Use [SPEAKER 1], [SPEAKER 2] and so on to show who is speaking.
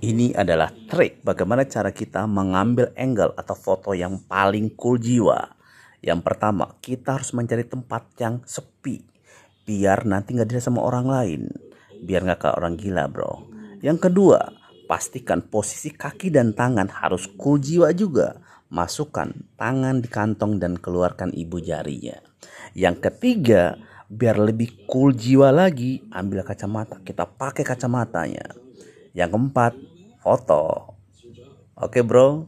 [SPEAKER 1] Ini adalah trik bagaimana cara kita mengambil angle atau foto yang paling cool jiwa. Yang pertama, kita harus mencari tempat yang sepi. Biar nanti nggak dilihat sama orang lain. Biar nggak kayak orang gila bro. Yang kedua, pastikan posisi kaki dan tangan harus cool jiwa juga. Masukkan tangan di kantong dan keluarkan ibu jarinya. Yang ketiga, biar lebih cool jiwa lagi, ambil kacamata. Kita pakai kacamatanya. Yang keempat, foto. Oke bro,